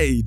Hei,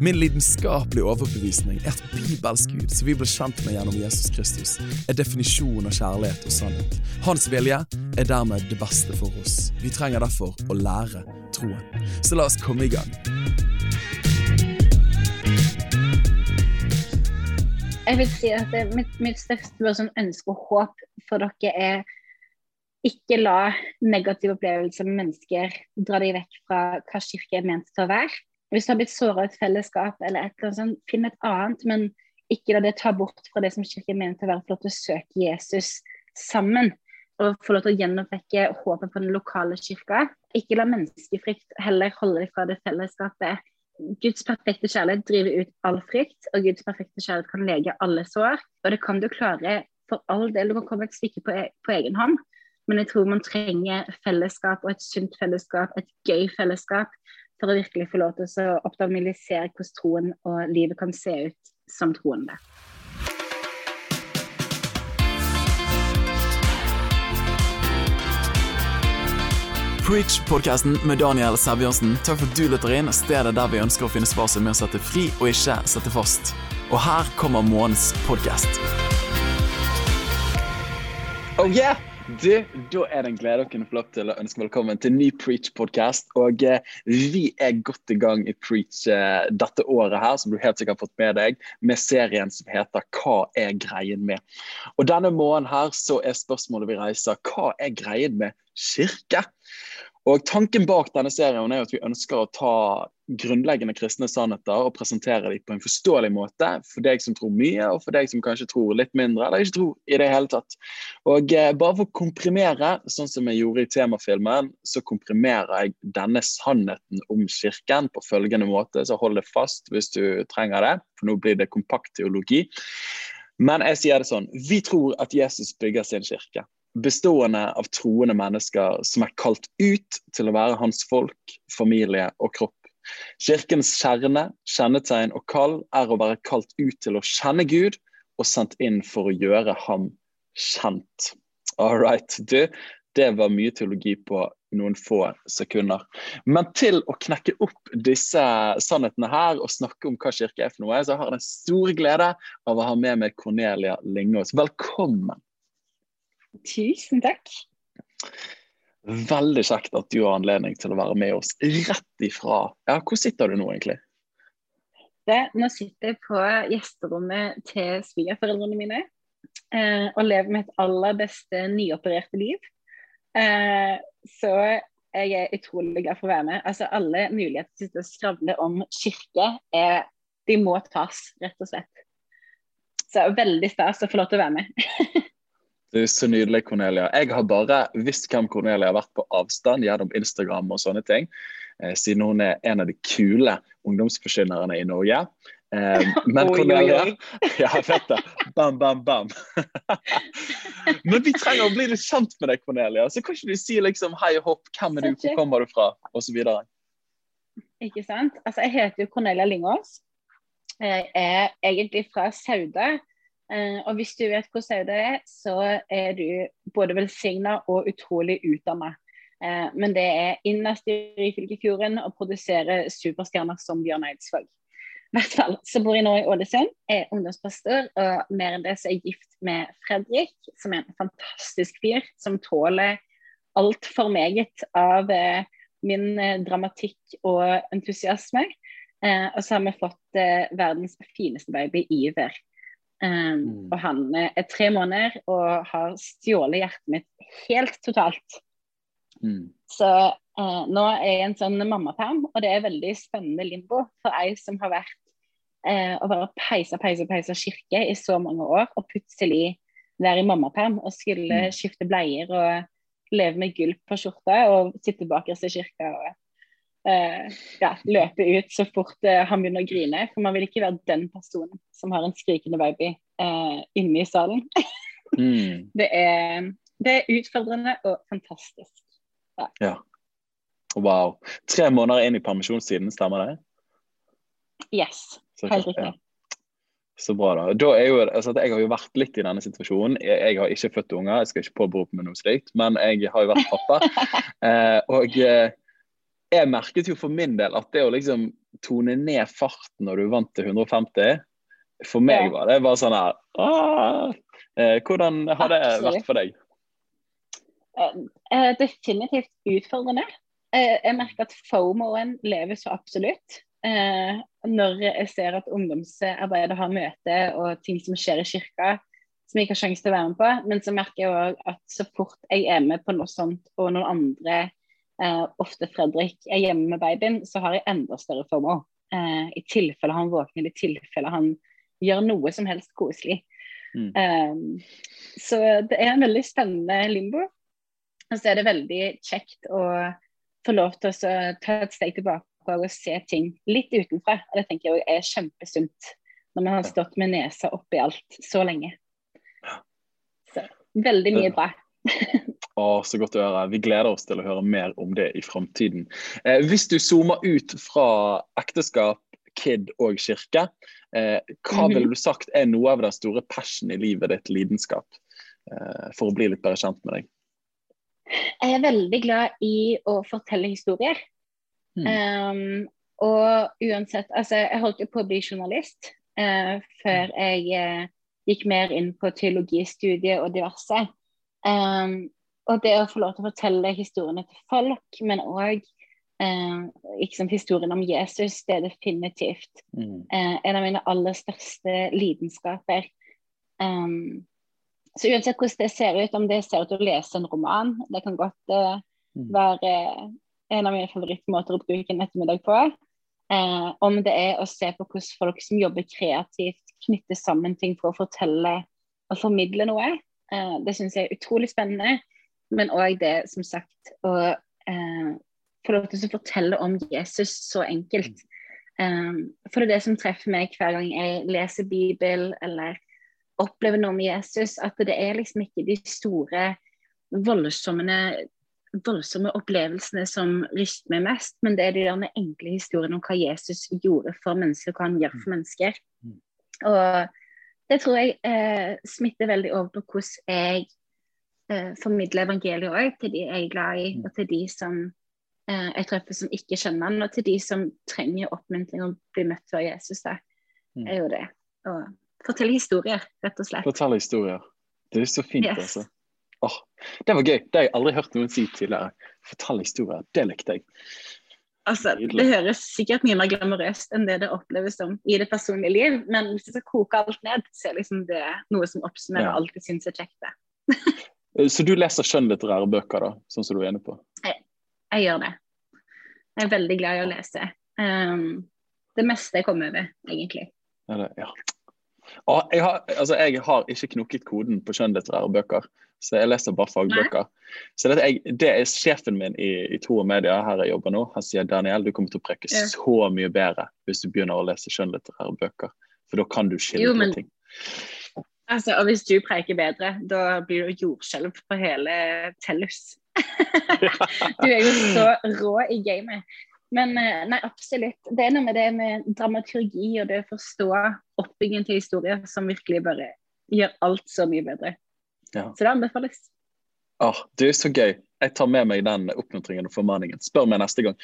Min lidenskapelige overbevisning er at bibelsk Gud, som vi ble kjent med gjennom Jesus Kristus, er definisjonen av kjærlighet og sannhet. Hans vilje er dermed det beste for oss. Vi trenger derfor å lære troen. Så la oss komme i gang. Jeg vil si at mitt, mitt største sånn ønske og håp for dere er ikke la negative opplevelser med mennesker dra deg vekk fra hva kirke er ment til å være. Hvis du har blitt såra i et fellesskap eller et eller annet sånt, finn et annet, men ikke la det ta bort fra det som kirken mener til å være for å søke Jesus sammen. Og få lov til å gjenoppvekke håpet på den lokale kirka. Ikke la menneskefrykt heller holde deg fra det fellesskapet. Guds perfekte kjærlighet driver ut all frykt, og Guds perfekte kjærlighet kan lege alle sår. Og det kan du klare for all del. Du kan komme et stykke på, e på egen hånd, men jeg tror man trenger fellesskap og et sunt fellesskap, et gøy fellesskap, for å virkelig få lov til å optimalisere hvordan troen og livet kan se ut som troende. Preach-podkasten med Daniel Sæbjørnsen. Takk for at du lytter inn, stedet der vi ønsker å finne svaret er å sette fri og ikke sette fast. Og her kommer månedens podkast. Oh yeah! Du, Da er det en glede å kunne få lov til å ønske velkommen til ny Preach-podkast. Og eh, vi er godt i gang i Preach eh, dette året her, som du helt sikkert har fått med deg, med serien som heter 'Hva er greien med?'. Og Denne måneden her så er spørsmålet vi reiser, hva er greien med kirke? Og Tanken bak denne serien er at vi ønsker å ta grunnleggende kristne sannheter og presentere dem på en forståelig måte for deg som tror mye, og for deg som kanskje tror litt mindre, eller ikke tror i det hele tatt. Og eh, Bare for å komprimere, sånn som jeg gjorde i temafilmen, så komprimerer jeg denne sannheten om Kirken på følgende måte, så hold det fast hvis du trenger det, for nå blir det kompakt teologi. Men jeg sier det sånn, vi tror at Jesus bygger sin kirke bestående av troende mennesker som er kalt ut til å være hans folk, familie og kropp. Kirkens kjerne, kjennetegn og kall er å være kalt ut til å kjenne Gud og sendt inn for å gjøre ham kjent. All right, du, det var mye teologi på noen få sekunder. Men til å knekke opp disse sannhetene her og snakke om hva kirke er for noe, så har jeg den store glede av å ha med meg Cornelia Lingås. Velkommen. Tusen takk. Veldig kjekt at du har anledning til å være med oss rett ifra Ja, hvor sitter du nå, egentlig? Det, nå sitter jeg på gjesterommet til svigerforeldrene mine eh, og lever mitt aller beste nyopererte liv. Eh, så jeg er utrolig glad for å være med. Altså, alle muligheter til å skravle om kirke, er, de må tas, rett og slett. Så veldig stas å få lov til å være med. Du er så nydelig, Cornelia. Jeg har bare visst hvem Cornelia har vært på avstand gjennom Instagram og sånne ting, eh, siden hun er en av de kule ungdomsforkynnerne i Norge. Eh, men Cornelia Ja, fett det. Bam, bam, bam. men vi trenger å bli litt kjent med deg, Cornelia. Så kan ikke du si liksom hei og hopp, hvem er du, hvor kommer du fra, osv. Ikke sant. Altså, jeg heter jo Cornelia Lingås. Jeg er egentlig fra Sauda Eh, og hvis du vet hvor Sauda er, så er du både velsigna og utrolig utdanna. Eh, men det er innerst i Ryfylkefjorden å produsere superstjerner som Bjørn Eidsvåg. I hvert fall så bor jeg nå i Ålesund, er ungdomspastor, og mer enn det så er jeg gift med Fredrik, som er en fantastisk fyr som tåler altfor meget av eh, min eh, dramatikk og entusiasme. Eh, og så har vi fått eh, verdens fineste baby, Iver. Um, mm. Og han er tre måneder og har stjålet hjertet mitt helt totalt. Mm. Så uh, nå er jeg en sånn mammaperm, og det er veldig spennende limbo for ei som har vært uh, og bare peisa, peisa, peisa kirke i så mange år, og plutselig være i mammaperm og skulle mm. skifte bleier og leve med gulp på skjorta og sitte bakerst i kirka. Og, eh, ja, løpe ut så fort eh, han begynner å grine. For man vil ikke være den personen som har en skrikende baby eh, inne i salen. Mm. det, er, det, er, utfordrende og fantastisk. Ja. ja. Wow. Tre måneder inn i permisjonstiden, stemmer det? Yes, helt riktig. Ja. Så bra, da. da jo, altså, jeg har jo vært litt i denne situasjonen. Jeg, jeg har ikke født unger, jeg skal ikke påberope meg noe slikt, men jeg har jo vært pappa. eh, og eh, jeg merket jo for min del at det å liksom tone ned farten når du vant til 150 For meg var det bare sånn her eh, Hvordan har det vært for deg? Eh, eh, definitivt utfordrende. Eh, jeg merker at FOMO-en lever så absolutt. Når jeg ser at ungdomsarbeidet har møte og ting som skjer i kirka som jeg ikke har sjanse til å være med på. Men så merker jeg òg at så fort jeg er med på noe sånt, og noen andre, eh, ofte Fredrik, er hjemme med babyen, så har jeg enda større formål. Eh, I tilfelle han våkner, i tilfelle han gjør noe som helst koselig. Mm. Eh, så det er en veldig spennende limbo. Og så er det veldig kjekt å få lov til å ta et steg tilbake og se ting litt utenfra. Og det tenker jeg er kjempesunt når man har stått med nesa oppi alt så lenge. Så veldig mye bra. Å, så godt å høre. Vi gleder oss til å høre mer om det i framtiden. Eh, hvis du zoomer ut fra ekteskap, kid og kirke, eh, hva -hmm. ville du sagt er noe av den store passion i livet ditt, lidenskap, eh, for å bli litt bedre kjent med deg? Jeg er veldig glad i å fortelle historier. Hmm. Um, og uansett Altså, jeg holdt jo på å bli journalist uh, før jeg uh, gikk mer inn på teologistudiet og diverse. Um, og det å få lov til å fortelle historiene til folk, men òg uh, historien om Jesus, det er definitivt mm. en av mine aller største lidenskaper. Um, så uansett hvordan det ser ut, om det ser ut til å lese en roman, det kan godt uh, være en av mine favorittmåter å bruke en ettermiddag på. Eh, om det er å se på hvordan folk som jobber kreativt, knytter sammen ting for å fortelle og formidle noe. Eh, det syns jeg er utrolig spennende. Men òg det, som sagt, å eh, få lov til å fortelle om Jesus så enkelt. Um, for det er det som treffer meg hver gang jeg leser Bibel eller opplever noe med Jesus, at det er liksom ikke de store, voldsomme voldsomme opplevelsene som ryster meg mest, men det er de der enkle historiene om hva Jesus gjorde for mennesker, og hva han gjør for mennesker. Mm. Og det tror jeg eh, smitter veldig over på hvordan jeg eh, formidle evangeliet òg, til de jeg er glad i, mm. og til de som eh, jeg treffer som ikke kjenner den, og til de som trenger oppmuntring og blir møtt av Jesus. Da. Mm. er jo det. Å fortelle historier, rett og slett. Fortelle historier. Det er så fint, yes. altså. Åh, Det var gøy. Det har jeg aldri hørt noen si tidligere. Fortelle historier. Det likte jeg. Altså, Det høres sikkert mye mer glamorøst enn det det oppleves som i det personlige liv, men hvis jeg skal koke alt ned, så er liksom det noe som oppsummerer ja. alt jeg syns er kjekt. Eh, så du leser skjønnlitterære bøker, da, sånn som du er inne på? Jeg, jeg, gjør det. Jeg er veldig glad i å lese. Um, det meste jeg kommer over, egentlig. Ja, det, ja. Jeg har, altså, jeg har ikke knukket koden på skjønnlitterære bøker, så jeg leser bare fagbøker. Nei. Så det, jeg, det, er sjefen min i, i Tro og Media her jeg jobber nå. Han sier Daniel, du kommer til å preke ja. så mye bedre hvis du begynner å lese skjønnlitterære bøker. For da kan du skille på ting. Altså, og hvis du preker bedre, da blir du jordskjelv på hele Tellus. du er jo så rå i gamet. Men eh, nei, absolutt. Det er noe med det med dramaturgi og det å forstå oppbyggingen til historier som virkelig bare gjør alt så mye bedre. Ja. Så det anbefales. Oh, det er så gøy. Jeg tar med meg den oppmuntringen og formaningen. Spør meg neste gang.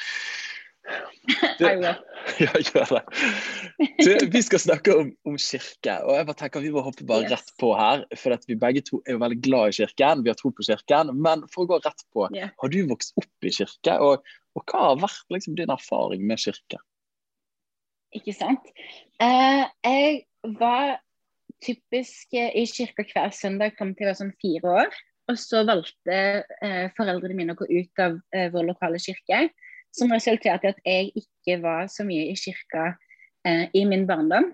Du, ja, gjør det. Du, vi skal snakke om, om, kirke. og jeg bare tenker Vi må hoppe bare yes. rett på her. For vi begge to er jo veldig glad i kirken. Vi har tro på kirken. Men for å gå rett på, yeah. har du vokst opp i kirke? Og, og hva har vært liksom, din erfaring med kirke? Ikke sant. Uh, jeg var typisk i kirka hver søndag fram til jeg var sånn fire år. Og så valgte uh, foreldrene mine å gå ut av uh, vår lokale kirke som resulterte i at jeg ikke var så mye i kirka eh, i min barndom.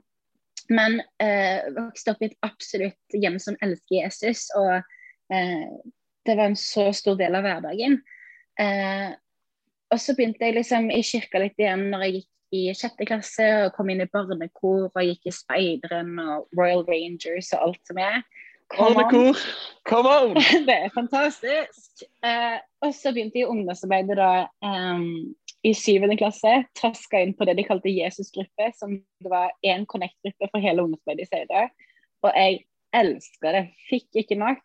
Men eh, vokste opp i et absolutt hjem som elsker Jesus, og eh, det var en så stor del av hverdagen. Eh, og så begynte jeg liksom i kirka litt igjen når jeg gikk i sjette klasse og kom inn i barnekor og gikk i Speideren og Royal Rangers og alt som er. Barnekor! Come on! det er fantastisk. Eh, og så begynte jeg ungdomsarbeidet da um, i syvende klasse. Traska inn på det de kalte Jesusgruppe, som det var én Connect-gruppe for hele ungdomsarbeidet i Seidø. Og jeg elska det. Fikk ikke nok.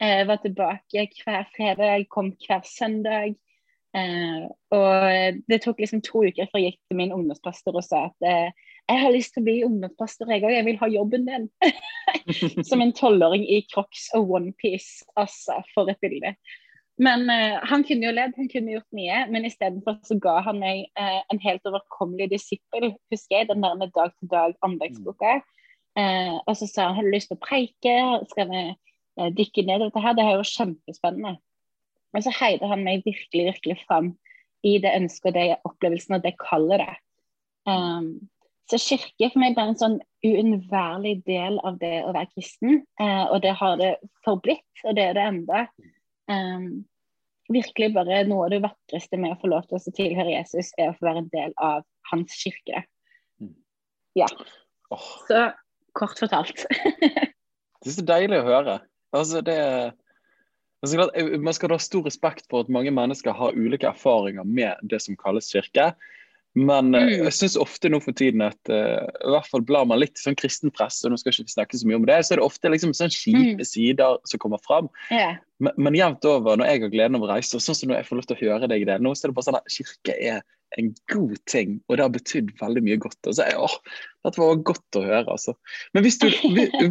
Jeg var tilbake hver fredag, kom hver søndag. Eh, og det tok liksom to uker før jeg gikk til min ungdomspastor og sa at eh, jeg har lyst til å bli ungdomspastor, jeg òg. Jeg vil ha jobben din. Som en tolvåring i Crocs og OnePiece. Altså, for et bilde. Men uh, han kunne jo ledd, han kunne gjort mye. Men istedenfor så ga han meg uh, en helt overkommelig disippel. Husker jeg den der med dag-til-dag-andagsboka. Uh, og så sa han har du lyst til å preike, skal vi Eh, dykke ned i dette her. Det er jo kjempespennende. Men så heide han meg virkelig, virkelig fram i det ønsket og det opplevelsen og det kallet det. Um, så kirke for meg er en sånn uunnværlig del av det å være kristen. Eh, og det har det forblitt, og det er det enda. Um, virkelig bare noe av det vakreste med å få lov til å tilhøre Jesus, er å få være en del av hans kirke. Mm. Ja. Så kort fortalt. det er så deilig å høre. Altså, det Man skal ha stor respekt for at mange mennesker har ulike erfaringer med det som kalles kirke. Men eh, mm. jeg syns ofte nå for tiden at uh, i hvert fall blar man litt sånn kristen presse, og nå skal ikke vi snakke så mye om det, så er det ofte liksom sånn kjipe mm. sider som kommer fram. Yeah. Men, men jevnt over, når jeg har gleden av å reise, og sånn som når jeg får lov til å høre deg det, nå så er det bare sånn at kirke er en god ting, og det har betydd veldig mye godt. Og så Altså, åh, dette var godt å høre, altså. Men hvis du,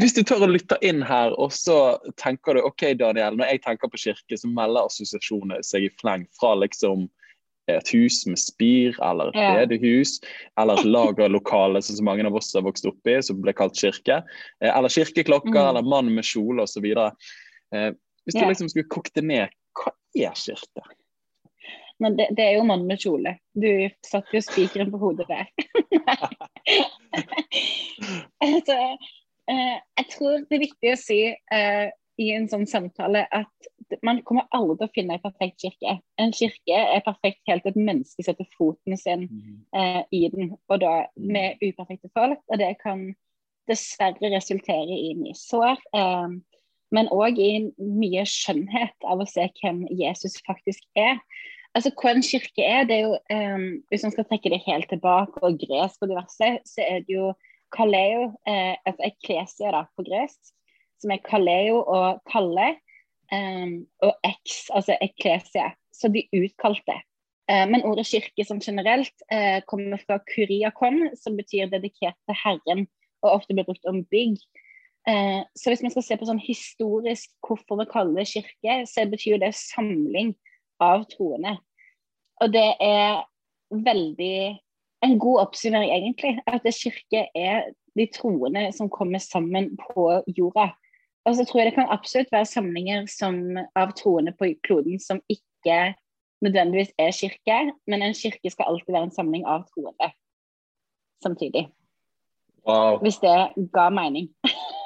hvis du tør å lytte inn her, og så tenker du OK, Daniel, når jeg tenker på kirke, så melder assosiasjonene seg i fleng fra liksom et hus med spir, eller et bedehus, eller et lagerlokale, som så mange av oss har vokst opp i, som ble kalt kirke. Eh, eller kirkeklokker, mm. eller mann med kjole osv. Eh, hvis du liksom skulle kokt det ned, hva er kirke? Men det, det, er jo mann med kjole. Du satte jo spikeren på hodet der. altså, eh, jeg tror det er viktig å si eh, i en sånn samtale at man kommer aldri til å finne en perfekt kirke. En kirke er perfekt helt til et menneske setter foten sin eh, i den, og da med uperfekte folk. Og det kan dessverre resultere i mye sår. Eh, men òg i mye skjønnhet av å se hvem Jesus faktisk er. Altså, Hva en kirke er, det er jo eh, Hvis man skal trekke det helt tilbake, og gresk og diverse, så er det jo kaleo, eh, altså eklesia da, på gresk, som er kaleo og kalle, um, og eks, altså eklesia, så de utkalte. Uh, men ordet kirke som generelt uh, kommer fra kuriakon, som betyr dedikert til Herren, og ofte blir brukt om bygg. Uh, så hvis vi skal se på sånn historisk hvorfor vi kaller det kirke, så betyr det samling av troende. Og det er veldig en god oppsummering, egentlig. At kirke er de troende som kommer sammen på jorda. Og så tror jeg det kan absolutt være samlinger som, av troende på kloden som ikke nødvendigvis er kirke, men en kirke skal alltid være en samling av troende samtidig. Wow. Hvis det ga mening.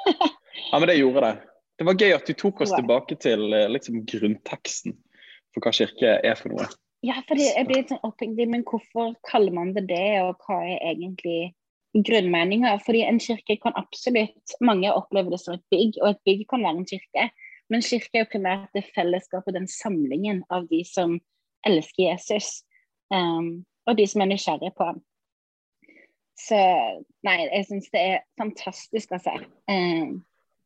ja, men det gjorde det. Det var gøy at du tok oss wow. tilbake til eh, liksom, grunnteksten for hva kirke er for noe. Ja, for jeg blir litt sånn opphengt men hvorfor kaller man det det, og hva er egentlig grunnmeninga? Fordi en kirke kan absolutt Mange opplever det som et bygg, og et bygg kan være en kirke. Men kirke er jo primært det fellesskapet, den samlingen av de som elsker Jesus, um, og de som er nysgjerrige på ham. Så nei, jeg syns det er fantastisk, altså. Um,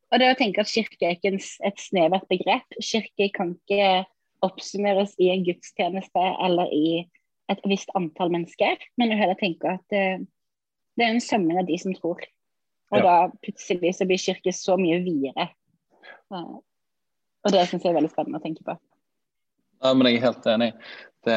og det å tenke at kirke er ikke et snevert begrep. Kirke kan ikke oppsummeres i en gudstjeneste eller i et visst antall mennesker, men heller tenker at eh, det er en samling av de som tror. Og ja. da plutselig så blir kirke så mye videre. Og det syns jeg er veldig spennende å tenke på. Ja, men jeg er helt enig. Det,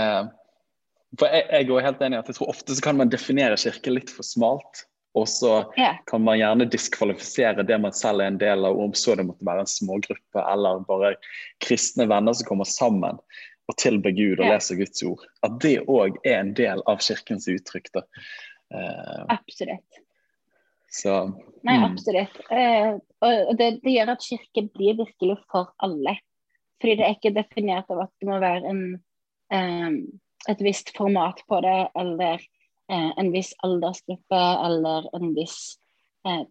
for jeg, jeg er helt enig at jeg tror ofte så kan man definere kirke litt for smalt. Og så ja. kan man gjerne diskvalifisere det man selv er en del av, om så det måtte være en smågruppe eller bare kristne venner som kommer sammen og tilber Gud og ja. leser Guds ord. At det òg er en del av kirkens uttrykk. Da. Uh, absolutt. Så, Nei, mm. absolutt. Uh, og det, det, gjør at kirken blir virkelig for alle. Fordi det er ikke definert av at det må være en um, et visst format på det, eller uh, en viss aldersgruppe, eller en viss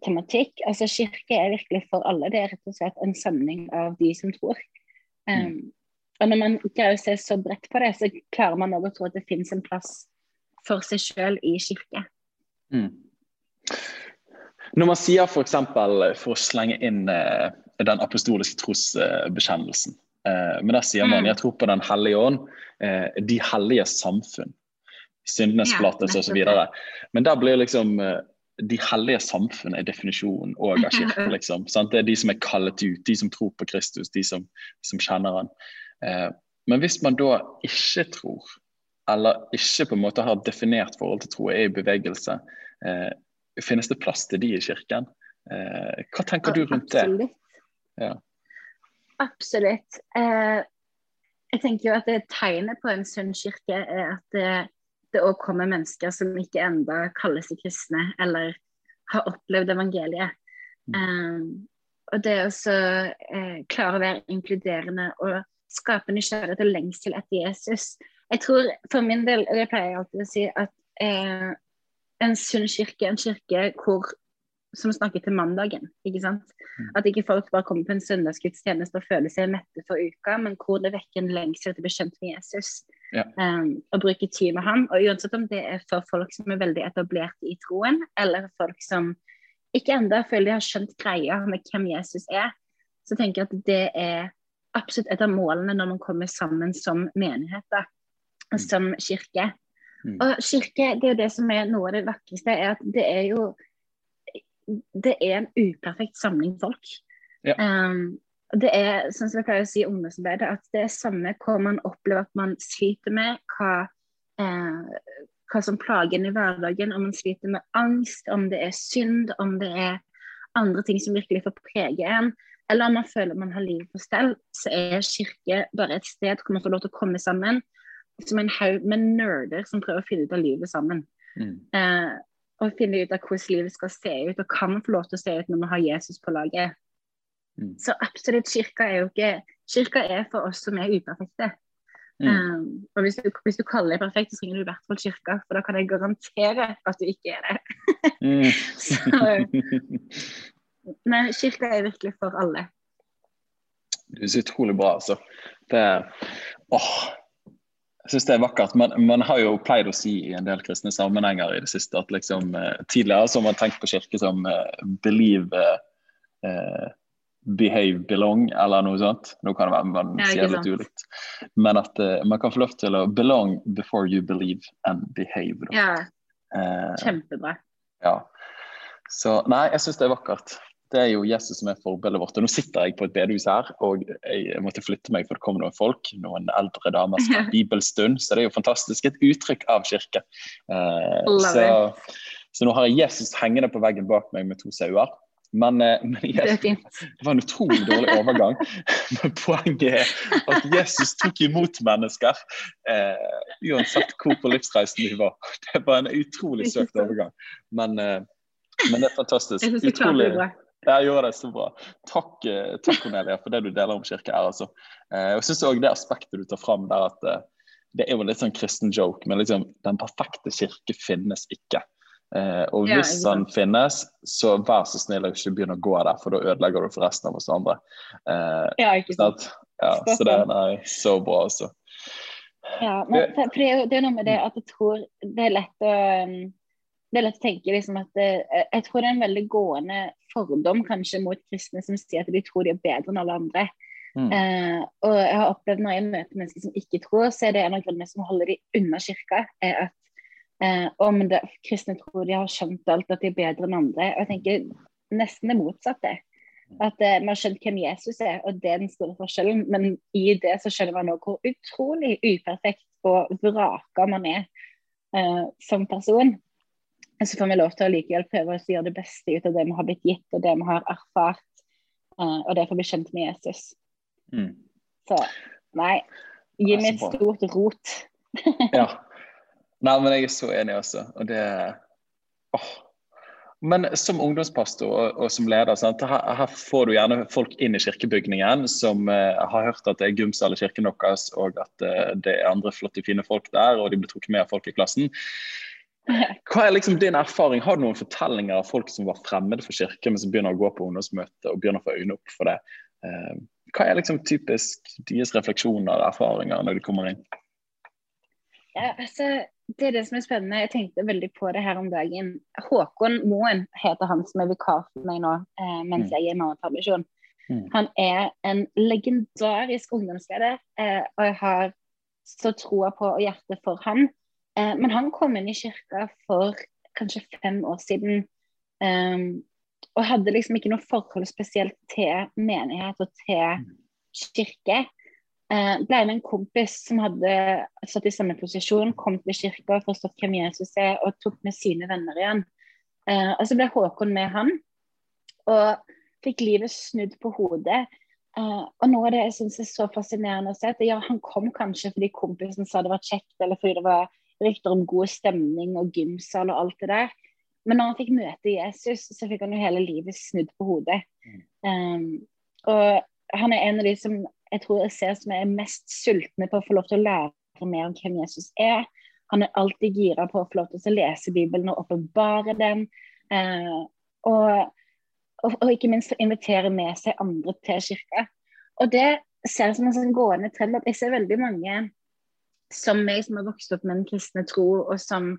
tematikk. Altså Kirke er virkelig for alle. Det er rett og slett en samling av de som tror. Um, og når man greier å se så bredt på det, så klarer man òg å tro at det finnes en plass for seg sjøl i kirke. Mm. Når man sier f.eks. For, for å slenge inn eh, den apostoliske trosbekjennelsen, eh, men der sier man mm. jeg tror på Den hellige ånd, eh, de hellige samfunn, syndenes forlatelse ja, osv. Men der blir liksom eh, de hellige samfunn er definisjonen òg av kirken. Liksom, sant? Det er de som er kallet ut, de som tror på Kristus, de som, som kjenner han. Eh, men hvis man da ikke tror, eller ikke på en måte har definert forhold til tro, er i bevegelse, eh, finnes det plass til de i kirken? Eh, hva tenker du rundt det? Absolutt. Ja. Absolutt. Eh, jeg tenker jo at det Tegnet på en sunn kirke er at det, det òg kommer mennesker som ikke enda kaller seg kristne, eller har opplevd evangeliet. Um, og det å uh, klare å være inkluderende og skape nysgjerrighet og lengsel etter Jesus. Jeg tror for min del, det pleier jeg alltid å si, at eh, en sunn kirke, en kirke hvor som snakker til mandagen. ikke sant? Mm. At ikke folk bare kommer på en søndagsgudstjeneste og føler seg mette for uka, men hvor det vekker en lengsel etter å bli kjent med Jesus. Ja. Um, og bruke tid med ham. Og uansett om det er for folk som er veldig etablerte i troen, eller folk som ikke enda føler de har skjønt greia med hvem Jesus er, så tenker jeg at det er absolutt et av målene når man kommer sammen som menigheter, mm. Som kirke. Mm. Og kirke, det er jo det som er noe av det vakreste, er at det er jo det er en uperfekt samling folk. Ja. Um, det er sånn som jeg pleier å si i ungdomsarbeidet, at det er samme hva man opplever at man sliter med, hva, eh, hva som plager en i hverdagen, om man sliter med angst, om det er synd, om det er andre ting som virkelig får prege en, eller om man føler man har livet på stell, så er kirke bare et sted hvor man får lov til å komme sammen som en haug med nerder som prøver å finne ut av livet sammen. Mm. Eh, og finne ut av hvordan livet skal se ut, og kan få lov til å se ut når vi har Jesus på laget. Mm. Så absolutt, kirka er jo ikke Kirka er for oss som er uperfekte. Mm. Um, og hvis du, hvis du, kaller deg perfekt, så ringer du i hvert fall kirka, for da kan jeg garantere at du ikke er det. mm. så, men kirka er virkelig for alle. Det er så utrolig bra, altså. Det, åh, jeg syns det er vakkert. Man, man, har jo pleid å si i en del kristne sammenhenger i det siste at liksom, eh, tidligere så har man tenkt på kirke som eh, believe, eh, behave, belong, eller noe sånt. Nå kan det være man ja, sier litt ulikt. Men at eh, man kan få lov til å belong before you believe and behave. Da. Ja, eh, kjempebra. Ja. Så nei, jeg syns det er vakkert. Det er jo Jesus som er forbildet vårt. Og nå sitter jeg på et bedehus her, og jeg måtte flytte meg for det kom noen folk. Noen eldre damer som har bibelstund. Så det er jo fantastisk. Et uttrykk av kirke. Uh, så, så, nå har jeg Jesus hengende på veggen bak meg med to sauer. Men, uh, men Jesus, det, det, var en utrolig dårlig overgang. Men poenget er at Jesus tok imot mennesker uh, uansett hvor på livsreisen de var. Det var en utrolig søkt overgang. Men, men det er fantastisk. Utrolig. Jeg gjorde det så bra. Takk, eh, takk Cornelia, for det du deler om kirke her. Altså. Eh, jeg synes også det aspektet du tar fram der at eh, det er jo litt sånn kristen joke, men liksom, den perfekte kirke finnes ikke. Eh, og hvis ja, den finnes, så vær så snill å ikke begynne å gå der, for da ødelegger du for resten av oss andre. Eh, ja, ikke sant. Ja, så det er så bra, altså. Ja, men for det, er jo noe med det at jeg tror det er lett å um, det er lett å tenke liksom at eh, Jeg tror det er en veldig gående fordom kanskje mot kristne som sier at de tror de er bedre enn alle andre. Mm. Eh, og jeg har opplevd når jeg møter mennesker som ikke tror, så er det en av grunnene som holder de unna kirka, er at eh, om det, kristne tror de har skjønt alt, at de er bedre enn andre. Og jeg tenker nesten det motsatte. At eh, man har skjønt hvem Jesus er, og det er den store forskjellen. Men i det så skjønner man òg hvor utrolig uperfekt og vraka man er eh, som person. Så får vi lov til å likevel prøve å gjøre det beste ut av det vi har blitt gitt, og det vi har erfart. Uh, og det får bli kjent med Jesus. Mm. Så nei, gi meg et stort rot. ja. Nei, men jeg er så enig også. Og det åh. Men som ungdomspastor og, og som leder, her, her, får du gjerne folk inn i kirkebygningen som uh, har hørt at det er gymsal i kirken deres, og at uh, det er andre flotte, fine folk der, og de blir trukket med av folk i klassen. Hva er liksom din erfaring? Har du noen fortellinger av folk som var fremmede for kirken, men som begynner å gå på ungdomsmøte og begynner å få øynene opp for det? Uh, hva er liksom typisk deres refleksjoner og erfaringer når de kommer inn? Ja, altså, det er det som er spennende. Jeg tenkte veldig på det her om dagen. Håkon Moen heter han som er vikar for meg nå eh, mens mm. jeg er i mammapermisjon. Mm. Han er en legendarisk ungdomsleder, eh, og jeg har så troa på og hjerte for han. Eh, men han kom inn i kirka for kanskje fem år siden. Um, og hadde liksom ikke noe forhold spesielt til menighet og til kirke. Eh, ble med en kompis som hadde satt i samme posisjon, kom til kirka og forstått hvem Jesus er, og tok med sine venner igjen. Eh, og Så ble Håkon med han, og fikk livet snudd på hodet. Uh, og noe av det jeg syns er så fascinerende å se, at ja, han kom kanskje fordi kompisen sa det var kjekt, eller fordi det var rykter om god stemning og gymsal og alt det der. Men når han fikk møte Jesus, så fikk han jo hele livet snudd på hodet. Um, og han er en av de som jeg tror jeg ser som er mest sultne på å få lov til å lære mer om hvem Jesus er. Han er alltid gira på å få lov til å lese Bibelen og åpenbare den. Uh, og, og, og, ikke minst å invitere med seg andre til kirka. Og det ser jeg som en sånn gående trend at jeg ser veldig mange som meg som har vokst opp med en kristne tro, og som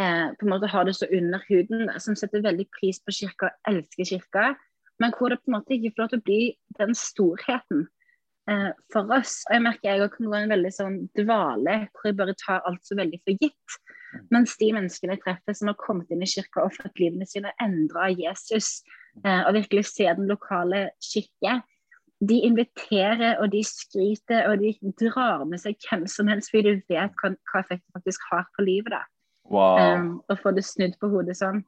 eh, på en måte har det så under huden, som setter veldig pris på kirka og elsker kirka, men hvor det på en måte ikke får lov til å bli den storheten eh, for oss. Og jeg merker jeg kan gå en veldig sånn dvale hvor jeg bare tar alt så veldig for gitt. Mens de menneskene jeg treffer som har kommet inn i kirka og fått livene sine endra av Jesus, eh, og virkelig ser den lokale kirke, de inviterer og de skryter og de drar med seg hvem som helst fordi de vet hva, hva effekt det faktisk har på livet. da. Wow. Um, og få det snudd på hodet sånn.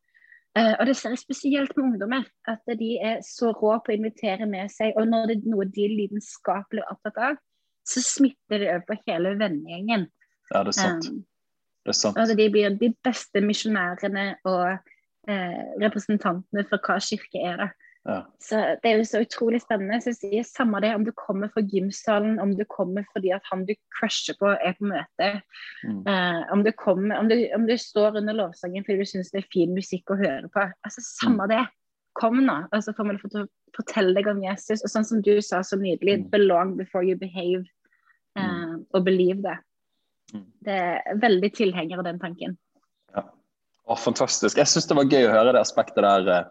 Uh, og det ser jeg spesielt med ungdommer, at de er så rå på å invitere med seg. Og når det er noe de lidenskapelig er opptatt av, så smitter det over på hele vennegjengen. Ja, det er sant. Um, det er sant. Altså, de blir de beste misjonærene og uh, representantene for hva kirke er. det. Ja. Så Det er jo så utrolig spennende. Så jeg sier Samme det om du kommer fra gymsalen, om du kommer fordi at han du crusher på, er på møte. Mm. Uh, om, du kommer, om, du, om, du står under lovsangen fordi du syns det er fin musikk å høre på. altså Samme mm. det. Kom nå, og så får vi fortelle deg om Jesus. Og sånn som du sa så nydelig, mm. 'belong before you behave', uh, og 'believe det'. Mm. Det er veldig tilhenger av den tanken. Ja. Å, fantastisk. Jeg syns det var gøy å høre det aspektet der.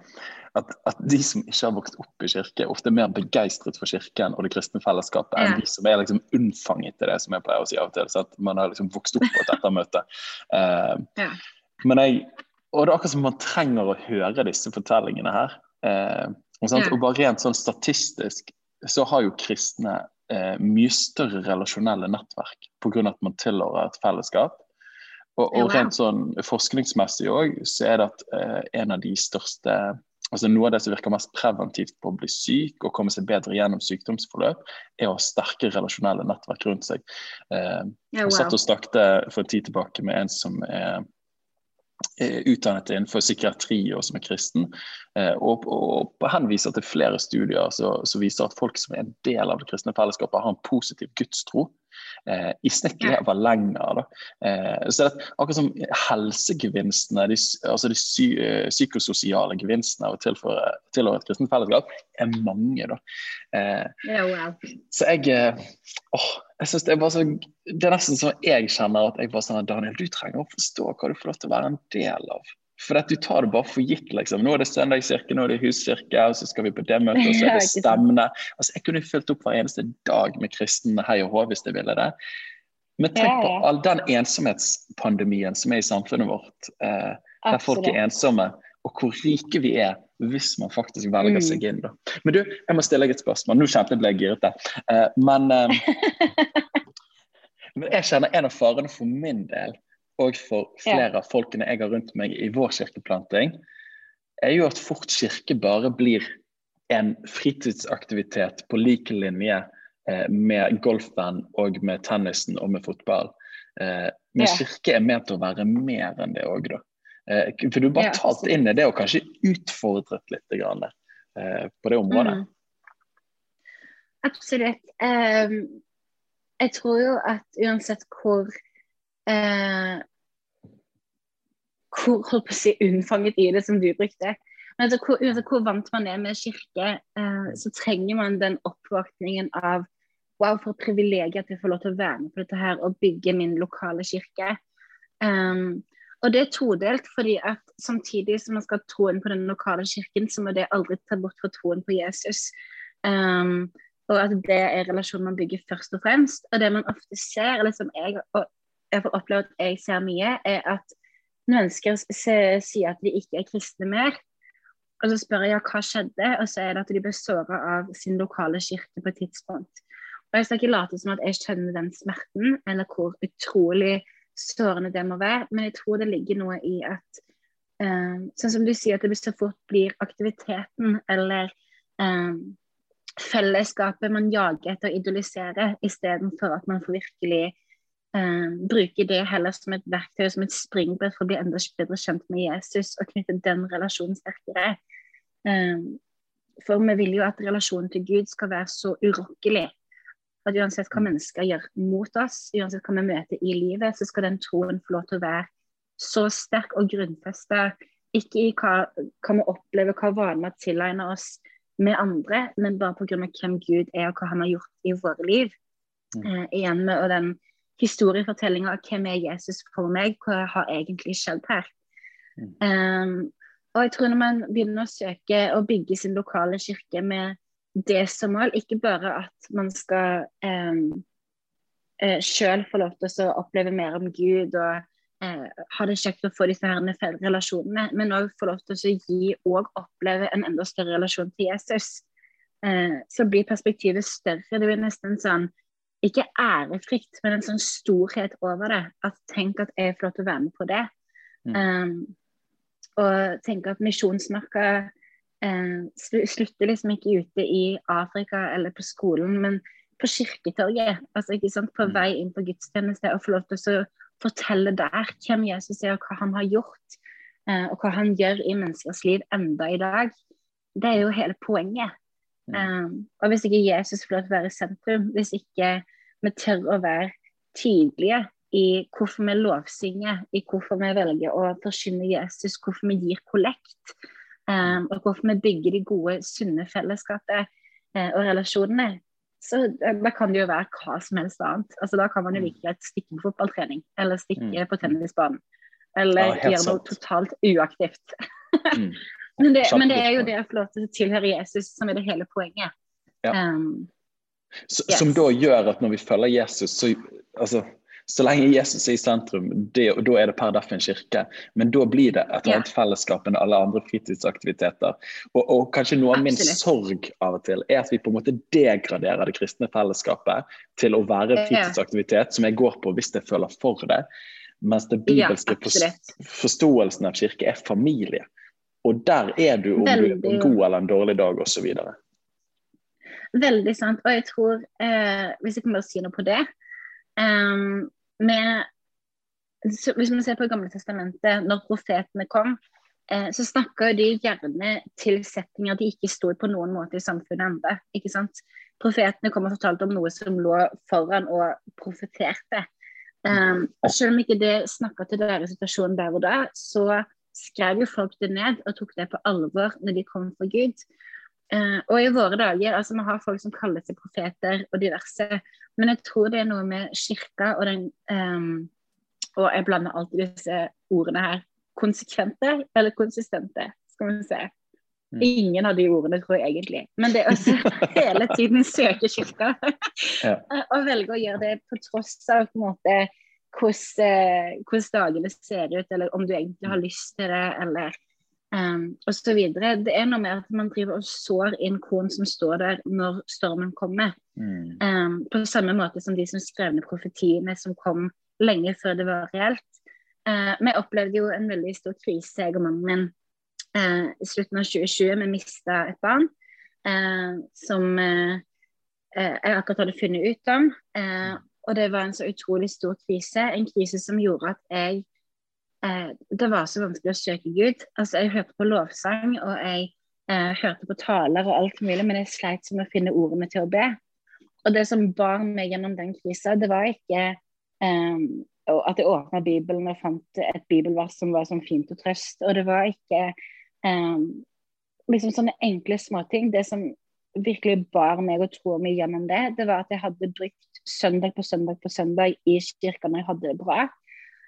At, at, de som ikke har vokst opp i kirke, ofte er mer begeistret for kirken og det kristne fellesskapet enn de som er liksom unnfanget i det, som jeg pleier å si av og til. Så at man har liksom vokst opp på et ettermøte. Uh, ja. Men jeg, og det er akkurat som man trenger å høre disse fortellingene her. Uh, og, ja. og, bare rent sånn statistisk så har jo kristne uh, mye større relasjonelle nettverk pga. at man tilhører et fellesskap. Og, og rent sånn forskningsmessig òg, så er det at en av de største altså Noe av det som virker mest preventivt på å bli syk og komme seg bedre gjennom sykdomsforløp, er å ha sterke relasjonelle nettverk rundt seg. Eh, yeah, wow. Jeg satt og snakket for en tid tilbake med en som er, er utdannet innenfor psykiatri og som er kristen, eh, og, og, og henviser til flere studier som viser at folk som er en del av det kristne fellesskapet, har en positiv gudstro eh, i snitt var lenger. Eh, så det, akkurat som helsegevinstene, de, altså de sy, eh, psykososiale gevinstene av å tilføre, tilhøre et kristent fellesskap, er mange. Da. Eh, yeah, wow. Så jeg eh, åh, jeg synes det, er bare så, det er nesten som jeg kjenner at jeg bare sånn Daniel, du trenger å forstå hva du får lov til å være en del av. For at du tar det bare for gitt. liksom. Nå er det søndagskirke, nå er det huskirke, og så skal vi på det møtet, og så er det stemmene. Altså, jeg kunne fulgt opp hver eneste dag med kristen hei og hå hvis jeg ville det. Men tenk på all den ensomhetspandemien som er i samfunnet vårt, eh, der folk er ensomme, og hvor rike vi er hvis man faktisk velger seg mm. inn. da. Men du, jeg må stille deg et spørsmål. Nå kjente jeg ble girete. Eh, men, eh, men jeg kjenner en av farene for min del og for flere av folkene jeg har rundt meg i vår kirkeplanting, er jo at fort kirke bare blir en fritidsaktivitet på lik linje eh, med golfen og med tennisen og med fotball. Eh, men kirke er ment å være mer enn det òg, da. Eh, for du bare Ja, tatt inn i det og kanskje utfordret litt grann, eh, på det området. Mm. Absolutt. Um, jeg tror jo at uansett hvor eh, Hvor holdt på å si unnfanget i det som du brukte. Men altså, hvor, altså, hvor vant man er med kirke, eh, så trenger man den oppvåkningen av Wow, for et privilegium at jeg får lov til å være med på dette her og bygge min lokale kirke. Um, og det er todelt, fordi at samtidig som man skal ha troen på den lokale kirken, så må det aldri ta bort fra troen på Jesus. Um, og at det er relasjonen man bygger først og fremst. Og det man ofte ser, eller som jeg, og jeg får oppleve at jeg ser mye, er at mennesker sier at de ikke er kristne mer. Og så spør jeg hva skjedde, og så er det at de ble såra av sin lokale kirke på et tidspunkt. Og Jeg skal ikke late som at jeg skjønner den smerten, eller hvor utrolig sårende det må være, men jeg tror det ligger noe i at eh, Sånn som du sier, at det så fort blir aktiviteten eller eh, fellesskapet man jager etter å idolisere, istedenfor at man får virkelig eh, bruke det heller som et verktøy, som et springbrett for å bli enda bedre kjent med Jesus og knytte den relasjonen sterkere. Eh, for vi vil jo at relasjonen til Gud skal være så urokkelig at uansett hva mennesker gjør mot oss, uansett hva vi møter i livet, så skal den troen få lov til å være så sterk og grunnfesta, ikke i hva, hva vi opplever, hva vaner vi har tilegnet oss med andre, men bare pga. hvem Gud er og hva han har gjort i våre liv. Mm. Eh, igjen med og den historiefortellinga av hvem er Jesus for meg, hva har egentlig skjedd her. Mm. Um, og jeg tror når man begynner å søke og bygge sin lokale kirke med det som mål, ikke bare at man skal um, uh, sjøl få lov til å oppleve mer om Gud og uh, ha det kjekt å få disse her relasjonene, men òg få lov til å gi og oppleve en enda større relasjon til Jesus. Uh, så blir perspektivet større. Det blir nesten sånn ikke ærefrykt, men en sånn storhet over det. At tenk at jeg får lov til å være med på det. Mm. Um, og tenk at misjonsmarka uh, slutter liksom ikke ute i Afrika eller på skolen, men på kirketorget. Altså, ikke sant? På Mm. vei inn på gudstjeneste og få lov til å fortelle der hvem Jesus er, og hva han har gjort. Uh, og hva han gjør i menneskers liv enda i dag. Det er jo hele poenget. Um, og hvis ikke Jesus får lov til å være i sentrum, hvis ikke vi tør å være tydelige i hvorfor vi lovsynger, i hvorfor vi velger å forkynne Jesus, hvorfor vi gir kollekt, um, og hvorfor vi bygger de gode, sunne fellesskapet uh, og relasjonene, så da da kan det jo være hva som helst annet. Altså, da kan man jo like greit stikke på fotballtrening, eller stikke Mm. på tennisbanen. Eller Ja, gjøre noe totalt uaktivt. Mm. Men det, men det er jo det å få lov til å tilhøre Jesus som er det hele poenget. Ja. Um, Yes. Som da gjør at når vi følger Jesus, så altså, så lenge Jesus er i sentrum, det, da er det per deff en kirke. Men da blir det et Ja. annet fellesskap enn alle andre fritidsaktiviteter. Og, og kanskje noe av min sorg av og til er at vi på en måte degraderer det kristne fellesskapet til å være en fritidsaktivitet som jeg går på hvis jeg føler for det. Mens det bibelske fors- forståelsen av kirke er familie. Og der er du om du er på en god eller en dårlig dag osv. Veldig sant. Og jeg tror, eh, hvis jeg kan bare si noe på det um, med, så, Hvis man ser på Gamle testamentet, når profetene kom, eh, så snakka de gjerne til settinger de ikke sto på noen måte i samfunnet ennå. Ikke sant? Profetene kom og fortalte om noe som lå foran og profeterte. Um, selv om ikke det snakka til deres situasjon der og da, så skrev jo folk det ned og tok det på alvor når de kom for Gud. Uh, og i våre dager, altså vi har folk som kaller seg profeter og diverse, men jeg tror det er noe med kirka og den um, Og jeg blander alltid disse ordene her. Konsekvente eller konsistente, skal vi se. Mm. Ingen av de ordene, tror jeg egentlig. Men det er også hele tiden søke kirka. Ja. Og velge å gjøre det på tross av på en måte hvordan, eh, hvordan dagene ser ut, eller om du egentlig har lyst til det, eller um, osv. Det er noe med at man driver og sår inn korn som står der når stormen kommer. Mm. Um, på samme måte som de som skrev ned profetiene som kom lenge før det var reelt. Uh, vi opplevde jo en veldig stor krise, jeg og mannen min, uh, i slutten av 2020. Vi mista et barn uh, som jeg akkurat hadde funnet ut om. Og det var en så utrolig stor krise. En krise som gjorde at jeg eh, det var så vanskelig å søke Gud. Altså, jeg hørte på lovsang, og jeg eh, hørte på taler og alt mulig, men jeg sleit som å finne ordene til å be. Og det som bar meg gjennom den krisa, det var ikke eh, at jeg åpna Bibelen og fant et bibelvers som var sånn fint og trøst. Og det var ikke um, liksom sånne enkle småting. Det som virkelig bar meg og troa meg gjennom det, det var at jeg hadde brukt søndag på søndag på søndag i kirka når jeg hadde det bra.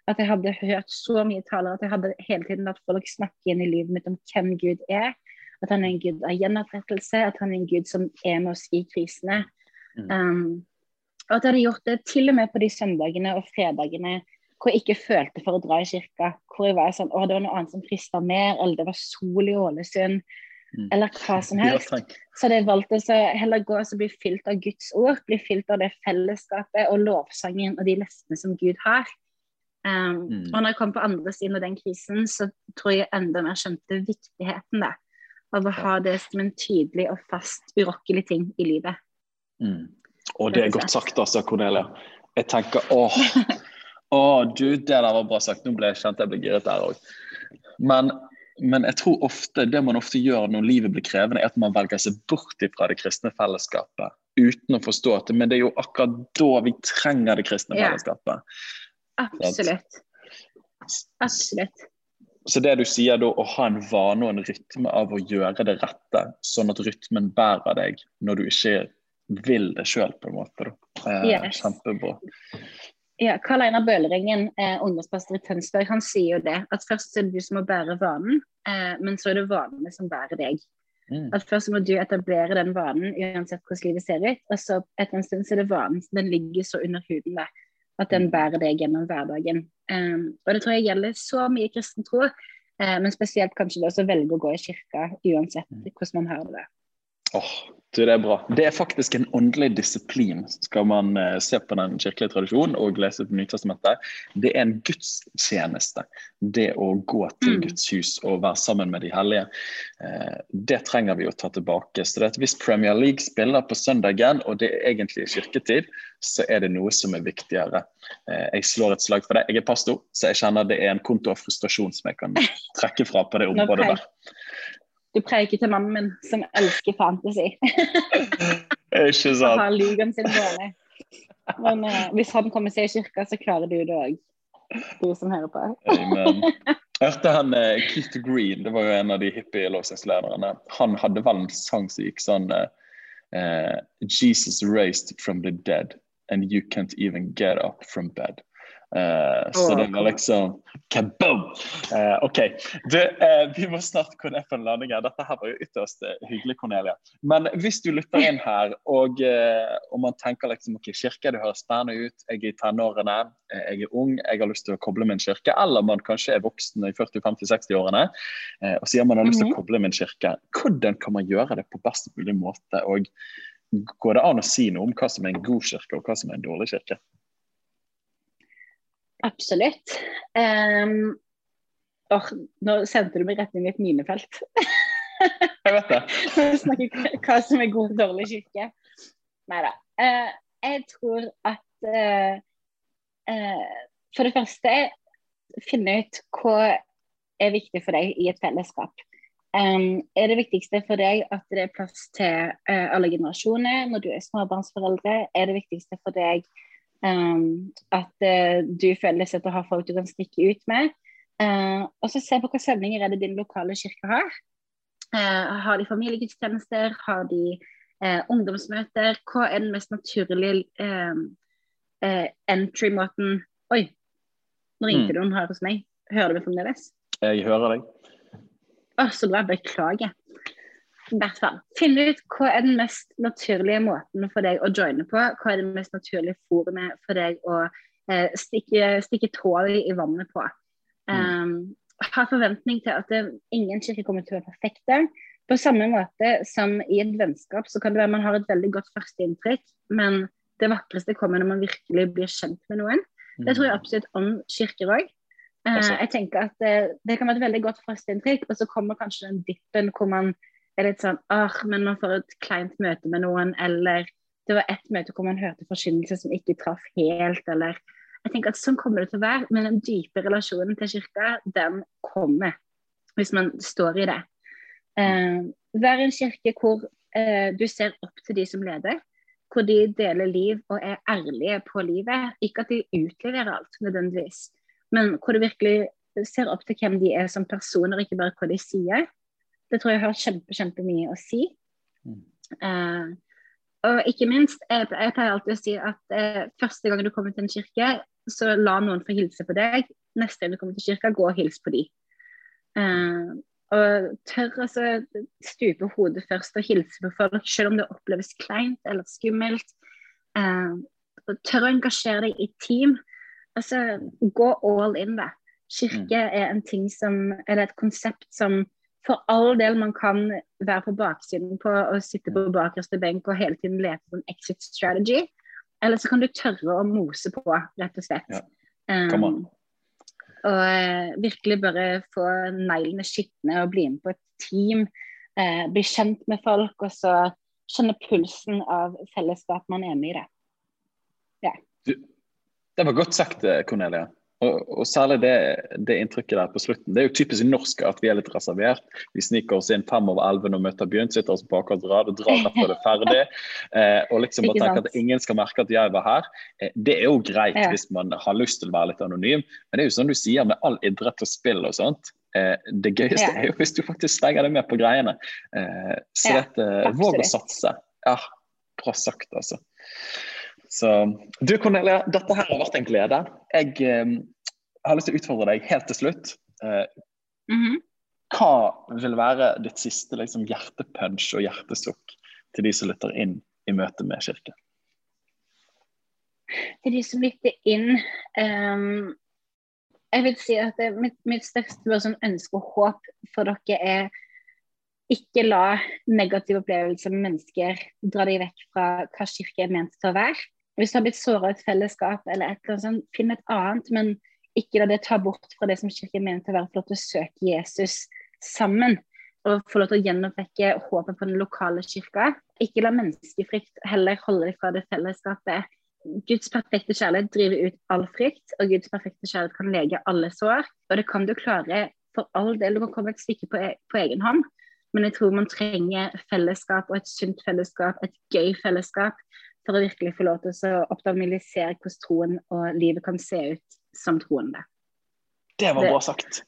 At jeg hadde hørt så mye taler at jeg hadde hele tiden latt folk snakke inn i livet mitt om hvem Gud er. At han er en gud av gjenopprettelse, at han er en gud som er med oss i krisene. Mm. Um, og at jeg hadde gjort det til og med på de søndagene og fredagene hvor jeg ikke følte for å dra i kirka. Hvor jeg var sånn Å, det var noe annet som frista mer, eller det var sol i Ålesund. Mm. Eller hva som helst. Så de valgte å heller gå og bli fylt av Guds ord. Bli fylt av det fellesskapet og lovsangen og de løftene som Gud har. Um, mm. Og når jeg kom på andre siden av den krisen, så tror jeg enda mer skjønte viktigheten da, av å ha det som en tydelig og fast, urokkelig ting i livet. Mm. Og det er godt sagt, altså, Cornelia. Jeg tenker åh, åh, du, det der var bra sagt. Nå ble jeg kjent jeg ble giret der òg. Men, men, jeg tror ofte, det man ofte gjør når livet blir krevende, er at man velger seg bort fra det kristne fellesskapet. Uten å forstå at Men det er jo akkurat da vi trenger det kristne ja. fellesskapet. Absolutt. Absolutt. Så det du sier da, å ha en vane og en rytme av å gjøre det rette, sånn at rytmen bærer deg når du ikke vil det sjøl, på en måte. Eh, yes. Kjempebra. Ja, Karl Einar Bøhleringen, eh, ungdomspastor i Tønsberg, han sier jo det. At først er det du som må bære vanen, eh, men så er det vanene som bærer deg. Mm. At Først må du etablere den vanen uansett hvordan livet ser ut. Og så etter en stund så er det vanen. Den ligger så under huden der. At den bærer deg gjennom hverdagen. Um, og det tror jeg gjelder så mye kristen tro. Uh, men spesielt kanskje det å velge å gå i kirka uansett mm. hvordan man har det. Du, det er bra. Det er faktisk en åndelig disiplin, skal man uh, se på den kirkelige tradisjonen og lese på Nytestamentet. Det er en gudstjeneste, det å gå til mm. Guds hus og være sammen med de hellige. Uh, det trenger vi å ta tilbake. Så det at Hvis Premier League spiller på søndagen, og det er egentlig kirketid, så er det noe som er viktigere. Uh, jeg slår et slag for det. Jeg er pastor, så jeg kjenner det er en konto av frustrasjon som jeg kan trekke fra på det området der. Du preiker til mannen min, som elsker fantasy. ikke sant. Han har ligaen sin dårlig. Men uh, hvis han kommer seg i kirka, så klarer du det òg. Du som hører på. Amen. Hørte han uh, Keith Green, det var jo en av de hippie låsingslederne. Han hadde vel en sang som gikk sånn uh, Jesus raised from the dead, and you can't even get up from bed. Uh, så det var liksom kaboom! Uh, OK. Du, uh, vi må snart kunne få en landing her. Dette her var jo ytterst hyggelig, Cornelia. Men hvis du lytter inn her, og, og man tenker liksom OK, kirke, det høres spennende ut, jeg er i tenårene, jeg er ung, jeg har lyst til å koble min kirke, eller man kanskje er voksen i 40-50-60-årene og sier man har lyst til å mhm. koble min kirke, hvordan kan man gjøre det på best mulig måte? Og går det an å si noe om hva som er en god kirke, og hva som er en dårlig kirke? Absolutt. Um, or, nå sendte du meg rett inn i et minefelt. Jeg vet det. snakker hva som er god og dårlig kirke. Nei da. Uh, jeg tror at uh, uh, For det første, finne ut hva er viktig for deg i et fellesskap. Um, er det viktigste for deg at det er plass til alle generasjoner når du er småbarnsforeldre? Er det viktigste for deg Um, at uh, du føler seg til å ha folk du kan stikke ut med. Uh, og så se på hvilke samlinger er det din lokale kirke har. Uh, har de familiegudstjenester? Har de ungdomsmøter? Hva er den mest naturlige entry-måten Oi, nå ringte mm. noen her hos meg. Hører du meg fremdeles? Jeg hører deg. Å, så bra. Beklager i hvert fall. Finne ut hva er den mest naturlige måten for deg å joine på. Hva er det mest naturlige forumet for deg å eh, stikke, stikke tåa i vannet på. Um, ha forventning til at det, ingen kirke kommer til å være perfekte. På samme måte som i et vennskap så kan det være man har et veldig godt førsteinntrykk, men det vakreste kommer når man virkelig blir kjent med noen. Det tror jeg absolutt om kirker òg. Eh, jeg tenker at det, det, kan være et veldig godt førsteinntrykk, og så kommer kanskje den dippen hvor man er litt sånn ah, men man får et kleint møte med noen, eller det var ett møte hvor man hørte forkynnelse som ikke traff helt, eller jeg tenker at Sånn kommer det til å være, men den dype relasjonen til kirka, den kommer hvis man står i det. Eh, vær en kirke hvor eh, du ser opp til de som leder, hvor de deler liv og er ærlige på livet. Ikke at de utleverer alt nødvendigvis, men hvor du virkelig ser opp til hvem de er som personer, ikke bare hva de sier. Det tror jeg har kjempe, kjempemye å si. Mm. Eh, og ikke minst, jeg, jeg, pleier alltid å si at eh, første gang du kommer til en kirke, så la noen få hilse på deg. Neste gang du kommer til kirka, gå og hils på de. Eh, og tør altså stupe hodet først og hilse på folk, selv om det oppleves kleint eller skummelt. Og tør å engasjere deg i team. Altså, gå all in, da. Kirke mm. er en ting som, eller et konsept som for all del man kan være på baksiden på å sitte på bakerste benk og hele tiden lete på en exit strategy. Eller så kan du tørre å mose på, rett og slett. Ja. Um, og uh, virkelig bare få neglene skitne og bli med på et team. Uh, bli kjent med folk, og så kjenne pulsen av fellesskap man er med i det. Ja. Du, det var godt sagt, Cornelia. Og, og særlig det, det, inntrykket der på slutten. Det er jo typisk norsk at vi er litt reservert. Vi sniker oss inn fem over elleve når møtet har begynt, sitter oss på akkurat rad og drar rett før det er ferdig. Eh, og liksom bare tenker at ingen skal merke at jeg var her. Eh, det er jo greit ja. hvis man har lyst til å være litt anonym, men det er jo sånn du sier med all idrett og spill og sånt. Eh, det gøyeste ja. er jo hvis du faktisk slenger deg med på greiene. Eh, så ja, dette, våg å satse. Ja, bra sagt, altså. Så du Cornelia, dette her har vært en glede. Jeg eh, har lyst til å utfordre deg helt til slutt. Eh, mm -hmm. Hva vil være ditt siste liksom, hjertepunch og hjertesukk til de som lytter inn i møte med kirken? Til de som lytter inn um, Jeg vil si at det, mitt, mitt største sånn ønske og håp for dere er ikke la negative opplevelser med mennesker dra deg vekk fra hva kirke er ment til å være. Hvis du har blitt såra i et fellesskap eller et eller annet sånt, finn et annet, men ikke la det ta bort fra det som kirken mener til å være flott å søke Jesus sammen. Og få lov til å gjenoppvekke håpet på den lokale kirka. Ikke la menneskefrykt heller holde deg fra det fellesskapet. Guds perfekte kjærlighet driver ut all frykt, og Guds perfekte kjærlighet kan lege alle sår. Og det kan du klare for all del. Du kan komme et stykke på, e på egen hånd. Men jeg tror man trenger fellesskap og et sunt fellesskap, et gøy fellesskap for å virkelig få lov til å optimalisere hvordan troen og livet kan se ut som troende. Det var bra sagt.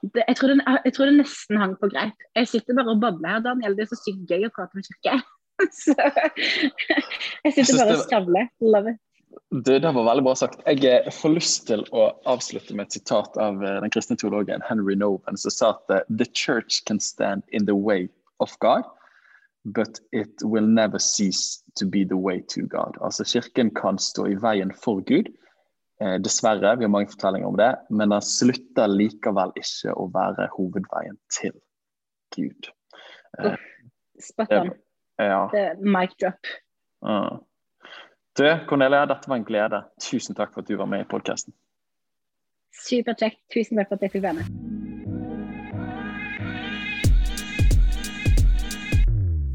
Det, jeg, tror det, jeg, tror det, nesten hang på greip. Jeg sitter bare og babler her, Daniel. Det er så sykt gøy å prate med kirke. så jeg sitter jeg bare og skravler. Love it. Det, det, var veldig bra sagt. Jeg eh, får lyst til å avslutte med et sitat av eh, den kristne teologen Henry Noven, som sa at eh, «The church can stand in the way of God, but it will never cease to be the way to God. Altså Kirken kan stå i veien for Gud. Eh, dessverre, vi har mange fortellinger om det, men den slutter likevel ikke å være hovedveien til Gud. Eh, Spot on. Ja. Mic drop. Uh. Du, Cornelia, dette var en glede. Tusen takk for at du var med i podkasten. Superkjekt. Tusen takk for at jeg fikk være med.